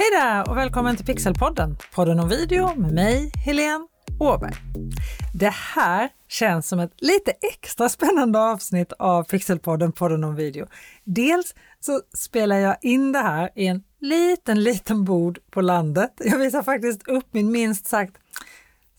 Hej där och välkommen till Pixelpodden, podden om video med mig, Helene Åberg. Det här känns som ett lite extra spännande avsnitt av Pixelpodden, podden om video. Dels så spelar jag in det här i en liten, liten bod på landet. Jag visar faktiskt upp min minst sagt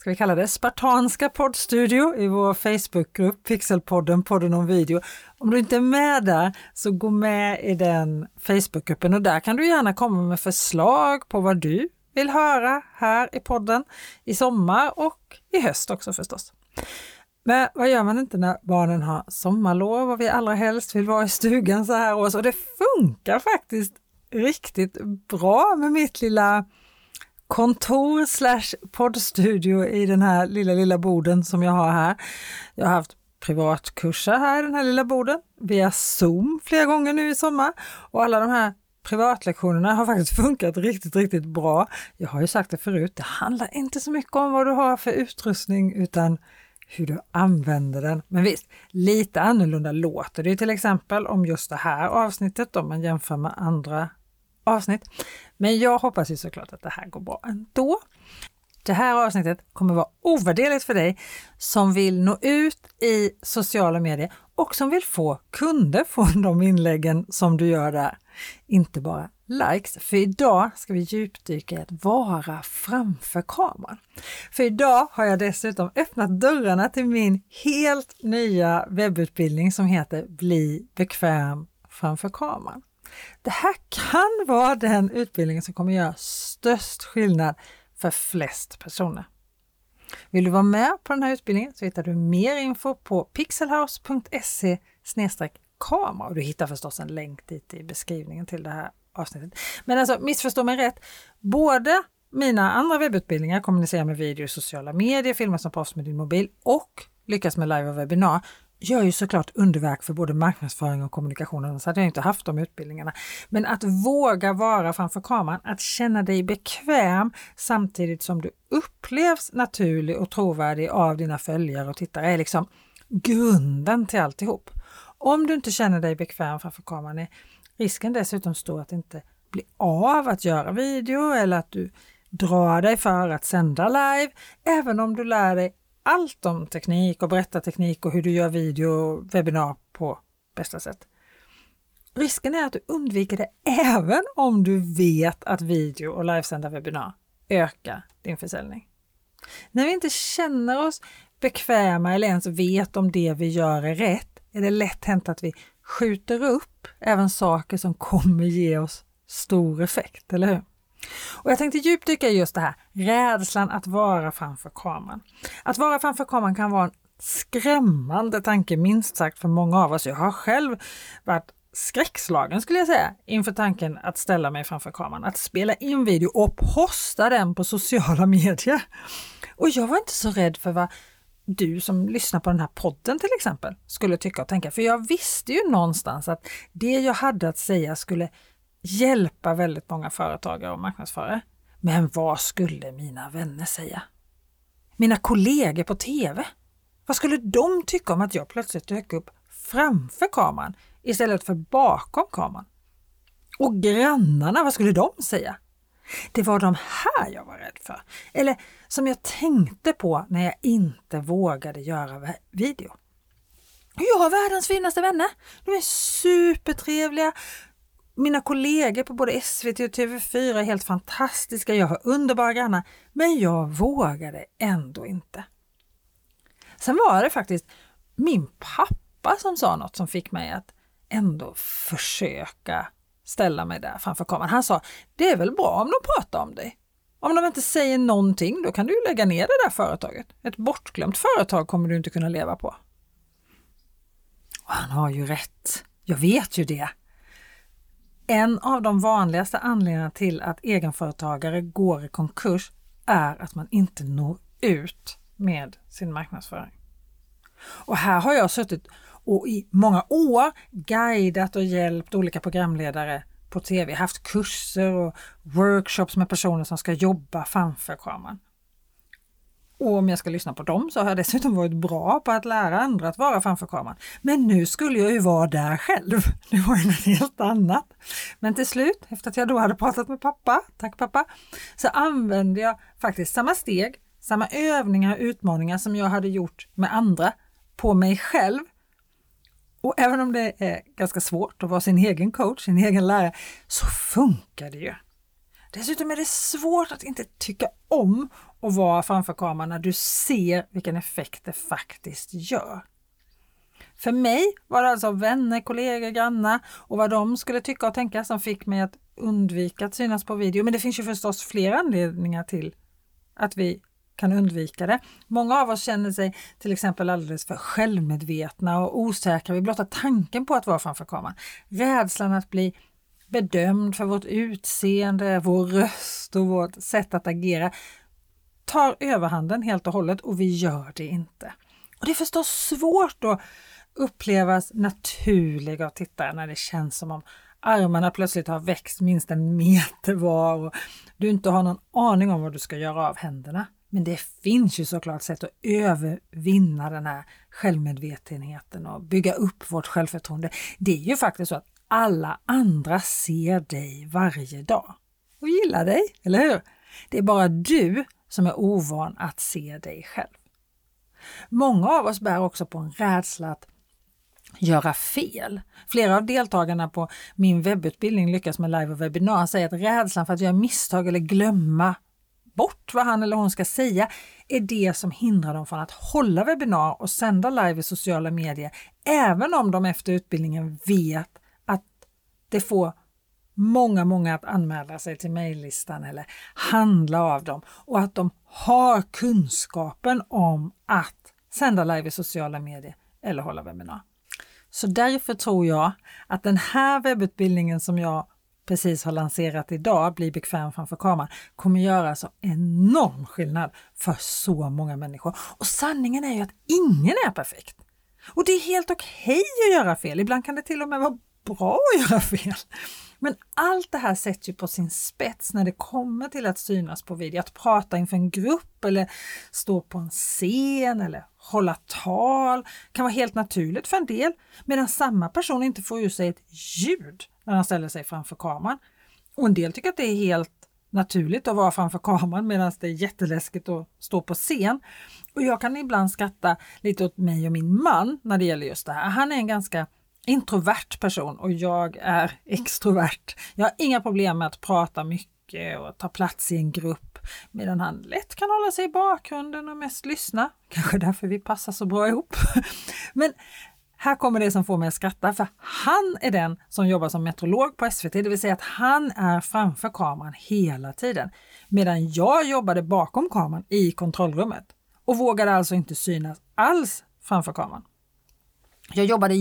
ska vi kalla det, spartanska poddstudio i vår Facebookgrupp Pixelpodden, podden om video. Om du inte är med där så gå med i den Facebookgruppen och där kan du gärna komma med förslag på vad du vill höra här i podden i sommar och i höst också förstås. Men vad gör man inte när barnen har sommarlov och vi allra helst vill vara i stugan så här års och det funkar faktiskt riktigt bra med mitt lilla kontor slash poddstudio i den här lilla, lilla borden som jag har här. Jag har haft privatkurser här i den här lilla borden via Zoom flera gånger nu i sommar och alla de här privatlektionerna har faktiskt funkat riktigt, riktigt bra. Jag har ju sagt det förut, det handlar inte så mycket om vad du har för utrustning utan hur du använder den. Men visst, lite annorlunda låter det till exempel om just det här avsnittet om man jämför med andra avsnitt. Men jag hoppas ju såklart att det här går bra ändå. Det här avsnittet kommer vara ovärderligt för dig som vill nå ut i sociala medier och som vill få kunder från de inläggen som du gör där. Inte bara likes, för idag ska vi djupdyka i att vara framför kameran. För idag har jag dessutom öppnat dörrarna till min helt nya webbutbildning som heter Bli bekväm framför kameran. Det här kan vara den utbildningen som kommer göra störst skillnad för flest personer. Vill du vara med på den här utbildningen så hittar du mer info på pixelhouse.se kamera och du hittar förstås en länk dit i beskrivningen till det här avsnittet. Men alltså missförstå mig rätt, både mina andra webbutbildningar, kommunicera med video i sociala medier, filma som proffs med din mobil och lyckas med live och webbinar gör ju såklart underverk för både marknadsföring och kommunikation, annars hade jag inte haft de utbildningarna. Men att våga vara framför kameran, att känna dig bekväm samtidigt som du upplevs naturlig och trovärdig av dina följare och tittare är liksom grunden till alltihop. Om du inte känner dig bekväm framför kameran är risken dessutom stor att det inte blir av att göra video eller att du drar dig för att sända live, även om du lär dig allt om teknik och berättarteknik och hur du gör video och webbinar på bästa sätt. Risken är att du undviker det även om du vet att video och livesända webbinar ökar din försäljning. När vi inte känner oss bekväma eller ens vet om det vi gör är rätt är det lätt hänt att vi skjuter upp även saker som kommer ge oss stor effekt, eller hur? Och jag tänkte djupdyka i just det här, rädslan att vara framför kameran. Att vara framför kameran kan vara en skrämmande tanke minst sagt för många av oss. Jag har själv varit skräckslagen skulle jag säga inför tanken att ställa mig framför kameran, att spela in video och posta den på sociala medier. Och jag var inte så rädd för vad du som lyssnar på den här podden till exempel skulle tycka och tänka, för jag visste ju någonstans att det jag hade att säga skulle hjälpa väldigt många företagare och marknadsförare. Men vad skulle mina vänner säga? Mina kollegor på TV? Vad skulle de tycka om att jag plötsligt dök upp framför kameran istället för bakom kameran? Och grannarna, vad skulle de säga? Det var de här jag var rädd för. Eller som jag tänkte på när jag inte vågade göra video. Jag har världens finaste vänner. De är supertrevliga, mina kollegor på både SVT och TV4 är helt fantastiska, jag har underbara grannar, men jag vågade ändå inte. Sen var det faktiskt min pappa som sa något som fick mig att ändå försöka ställa mig där framför kameran. Han sa, det är väl bra om de pratar om dig. Om de inte säger någonting, då kan du lägga ner det där företaget. Ett bortglömt företag kommer du inte kunna leva på. Och han har ju rätt. Jag vet ju det. En av de vanligaste anledningarna till att egenföretagare går i konkurs är att man inte når ut med sin marknadsföring. Och här har jag suttit och i många år guidat och hjälpt olika programledare på tv, haft kurser och workshops med personer som ska jobba framför kameran. Och om jag ska lyssna på dem så har jag dessutom varit bra på att lära andra att vara framför kameran. Men nu skulle jag ju vara där själv. Det var ju något helt annat. Men till slut, efter att jag då hade pratat med pappa, tack pappa, så använde jag faktiskt samma steg, samma övningar och utmaningar som jag hade gjort med andra på mig själv. Och även om det är ganska svårt att vara sin egen coach, sin egen lärare, så funkar det ju. Dessutom är det svårt att inte tycka om att vara framför kameran när du ser vilken effekt det faktiskt gör. För mig var det alltså vänner, kollegor, grannar och vad de skulle tycka och tänka som fick mig att undvika att synas på video. Men det finns ju förstås fler anledningar till att vi kan undvika det. Många av oss känner sig till exempel alldeles för självmedvetna och osäkra vid blotta tanken på att vara framför kameran. Rädslan att bli bedömd för vårt utseende, vår röst och vårt sätt att agera tar överhanden helt och hållet och vi gör det inte. Och Det är förstås svårt att upplevas naturlig av tittaren när det känns som om armarna plötsligt har växt minst en meter var och du inte har någon aning om vad du ska göra av händerna. Men det finns ju såklart sätt att övervinna den här självmedvetenheten och bygga upp vårt självförtroende. Det är ju faktiskt så att alla andra ser dig varje dag och gillar dig, eller hur? Det är bara du som är ovan att se dig själv. Många av oss bär också på en rädsla att göra fel. Flera av deltagarna på min webbutbildning Lyckas med live och webbinar säger att rädslan för att göra misstag eller glömma bort vad han eller hon ska säga är det som hindrar dem från att hålla webbinar och sända live i sociala medier, även om de efter utbildningen vet det får många, många att anmäla sig till mejllistan eller handla av dem och att de har kunskapen om att sända live i sociala medier eller hålla webbinar. Så därför tror jag att den här webbutbildningen som jag precis har lanserat idag, Bli bekväm framför kameran, kommer göra så enorm skillnad för så många människor. Och sanningen är ju att ingen är perfekt. Och det är helt okej okay att göra fel. Ibland kan det till och med vara bra att göra fel. Men allt det här sätts ju på sin spets när det kommer till att synas på video. Att prata inför en grupp eller stå på en scen eller hålla tal kan vara helt naturligt för en del medan samma person inte får ur sig ett ljud när han ställer sig framför kameran. Och en del tycker att det är helt naturligt att vara framför kameran medan det är jätteläskigt att stå på scen. Och jag kan ibland skratta lite åt mig och min man när det gäller just det här. Han är en ganska introvert person och jag är extrovert. Jag har inga problem med att prata mycket och ta plats i en grupp medan han lätt kan hålla sig i bakgrunden och mest lyssna. Kanske därför vi passar så bra ihop. Men här kommer det som får mig att skratta, för han är den som jobbar som meteorolog på SVT, det vill säga att han är framför kameran hela tiden. Medan jag jobbade bakom kameran i kontrollrummet och vågade alltså inte synas alls framför kameran. Jag jobbade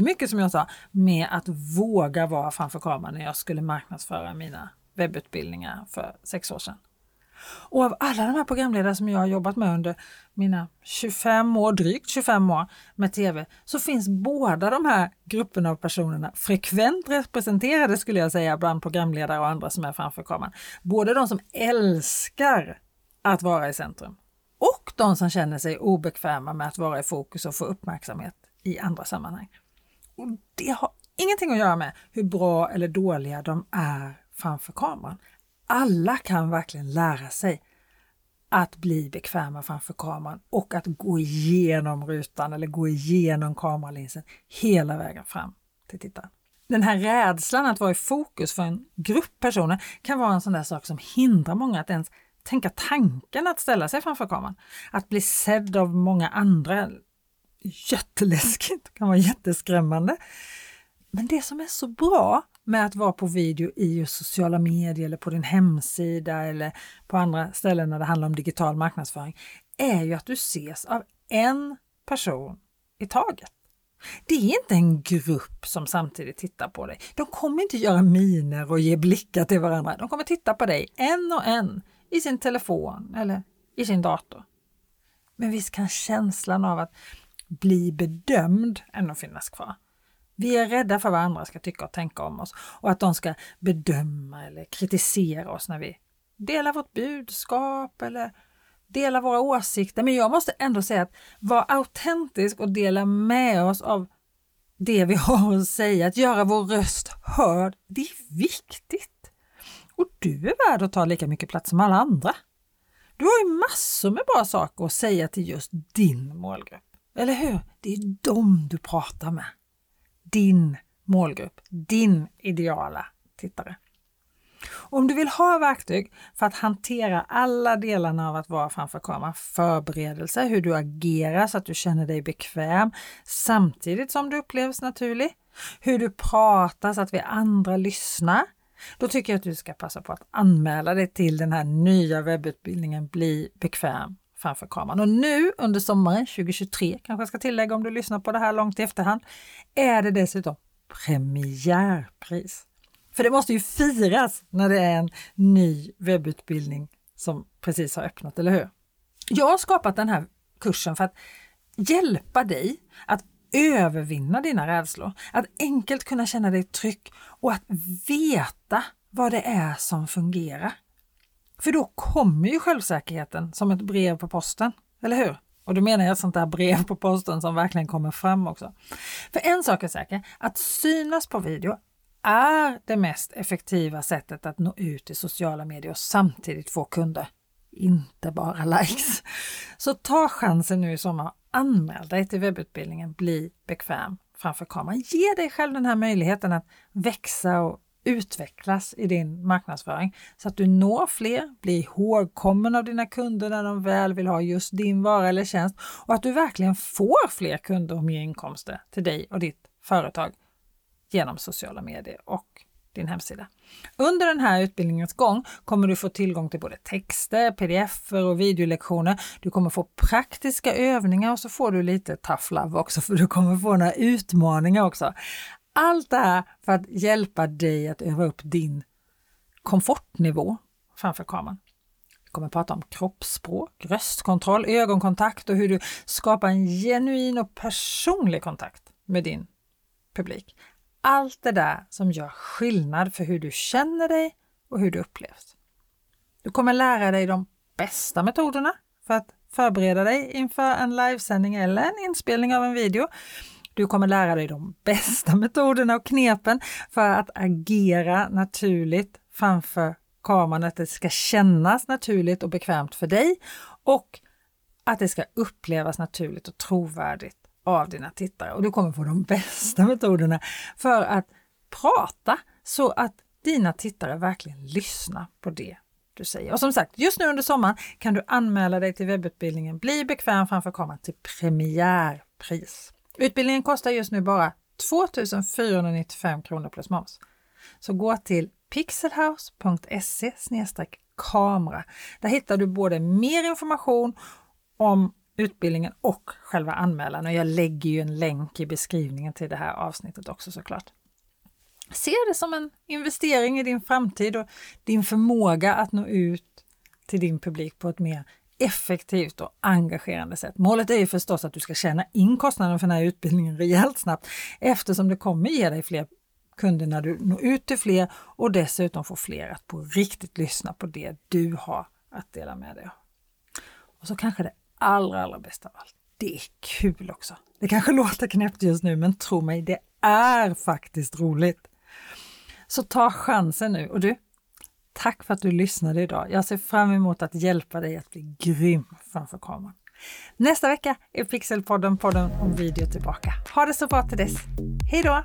jättemycket som jag sa med att våga vara framför kameran när jag skulle marknadsföra mina webbutbildningar för sex år sedan. Och av alla de här programledare som jag har jobbat med under mina 25 år, drygt 25 år med TV, så finns båda de här grupperna av personerna frekvent representerade skulle jag säga bland programledare och andra som är framför kameran. Både de som älskar att vara i centrum och de som känner sig obekväma med att vara i fokus och få uppmärksamhet i andra sammanhang. Och Det har ingenting att göra med hur bra eller dåliga de är framför kameran alla kan verkligen lära sig att bli bekväma framför kameran och att gå igenom rutan eller gå igenom kameralinsen hela vägen fram till tittaren. Den här rädslan att vara i fokus för en grupp personer kan vara en sån där sak som hindrar många att ens tänka tanken att ställa sig framför kameran. Att bli sedd av många andra, jätteläskigt, kan vara jätteskrämmande. Men det som är så bra med att vara på video i sociala medier eller på din hemsida eller på andra ställen när det handlar om digital marknadsföring är ju att du ses av en person i taget. Det är inte en grupp som samtidigt tittar på dig. De kommer inte göra miner och ge blickar till varandra. De kommer titta på dig en och en i sin telefon eller i sin dator. Men visst kan känslan av att bli bedömd än att finnas kvar. Vi är rädda för vad andra ska tycka och tänka om oss och att de ska bedöma eller kritisera oss när vi delar vårt budskap eller delar våra åsikter, men jag måste ändå säga att vara autentisk och dela med oss av det vi har att säga, att göra vår röst hörd, det är viktigt. Och du är värd att ta lika mycket plats som alla andra. Du har ju massor med bra saker att säga till just din målgrupp. Eller hur? Det är dem du pratar med. Din målgrupp, din ideala tittare. Om du vill ha verktyg för att hantera alla delarna av att vara framför kameran, förberedelse, hur du agerar så att du känner dig bekväm samtidigt som du upplevs naturlig, hur du pratar så att vi andra lyssnar, då tycker jag att du ska passa på att anmäla dig till den här nya webbutbildningen Bli bekväm framför kameran. Och nu under sommaren 2023, kanske jag ska tillägga om du lyssnar på det här långt i efterhand, är det dessutom premiärpris. För det måste ju firas när det är en ny webbutbildning som precis har öppnat, eller hur? Jag har skapat den här kursen för att hjälpa dig att övervinna dina rädslor, att enkelt kunna känna dig trygg och att veta vad det är som fungerar. För då kommer ju självsäkerheten som ett brev på posten, eller hur? Och då menar jag ett sånt där brev på posten som verkligen kommer fram också. För en sak är säker, att synas på video är det mest effektiva sättet att nå ut i sociala medier och samtidigt få kunder. Inte bara likes. Så ta chansen nu i sommar. och Anmäl dig till webbutbildningen Bli bekväm framför kameran. Ge dig själv den här möjligheten att växa och utvecklas i din marknadsföring så att du når fler, blir ihågkommen av dina kunder när de väl vill ha just din vara eller tjänst och att du verkligen får fler kunder och mer inkomster till dig och ditt företag genom sociala medier och din hemsida. Under den här utbildningens gång kommer du få tillgång till både texter, pdf och videolektioner. Du kommer få praktiska övningar och så får du lite tough love också för du kommer få några utmaningar också. Allt det här för att hjälpa dig att öva upp din komfortnivå framför kameran. Vi kommer att prata om kroppsspråk, röstkontroll, ögonkontakt och hur du skapar en genuin och personlig kontakt med din publik. Allt det där som gör skillnad för hur du känner dig och hur du upplevs. Du kommer lära dig de bästa metoderna för att förbereda dig inför en livesändning eller en inspelning av en video. Du kommer lära dig de bästa metoderna och knepen för att agera naturligt framför kameran, att det ska kännas naturligt och bekvämt för dig och att det ska upplevas naturligt och trovärdigt av dina tittare och du kommer få de bästa metoderna för att prata så att dina tittare verkligen lyssnar på det du säger. Och som sagt, just nu under sommaren kan du anmäla dig till webbutbildningen Bli bekväm framför kameran till premiärpris. Utbildningen kostar just nu bara 2495 kronor plus moms. Så gå till pixelhouse.se kamera. Där hittar du både mer information om utbildningen och själva anmälan och jag lägger ju en länk i beskrivningen till det här avsnittet också såklart. Se det som en investering i din framtid och din förmåga att nå ut till din publik på ett mer effektivt och engagerande sätt. Målet är ju förstås att du ska tjäna in kostnaden för den här utbildningen rejält snabbt eftersom det kommer ge dig fler kunder när du når ut till fler och dessutom få fler att på riktigt lyssna på det du har att dela med dig av. Och så kanske det allra, allra bästa av allt, det är kul också. Det kanske låter knäppt just nu, men tro mig, det är faktiskt roligt. Så ta chansen nu och du, tack för att du lyssnade idag. Jag ser fram emot att hjälpa dig att bli grym framför kameran. Nästa vecka är Pixelpodden, podden om video tillbaka. Ha det så bra till dess. Hej då!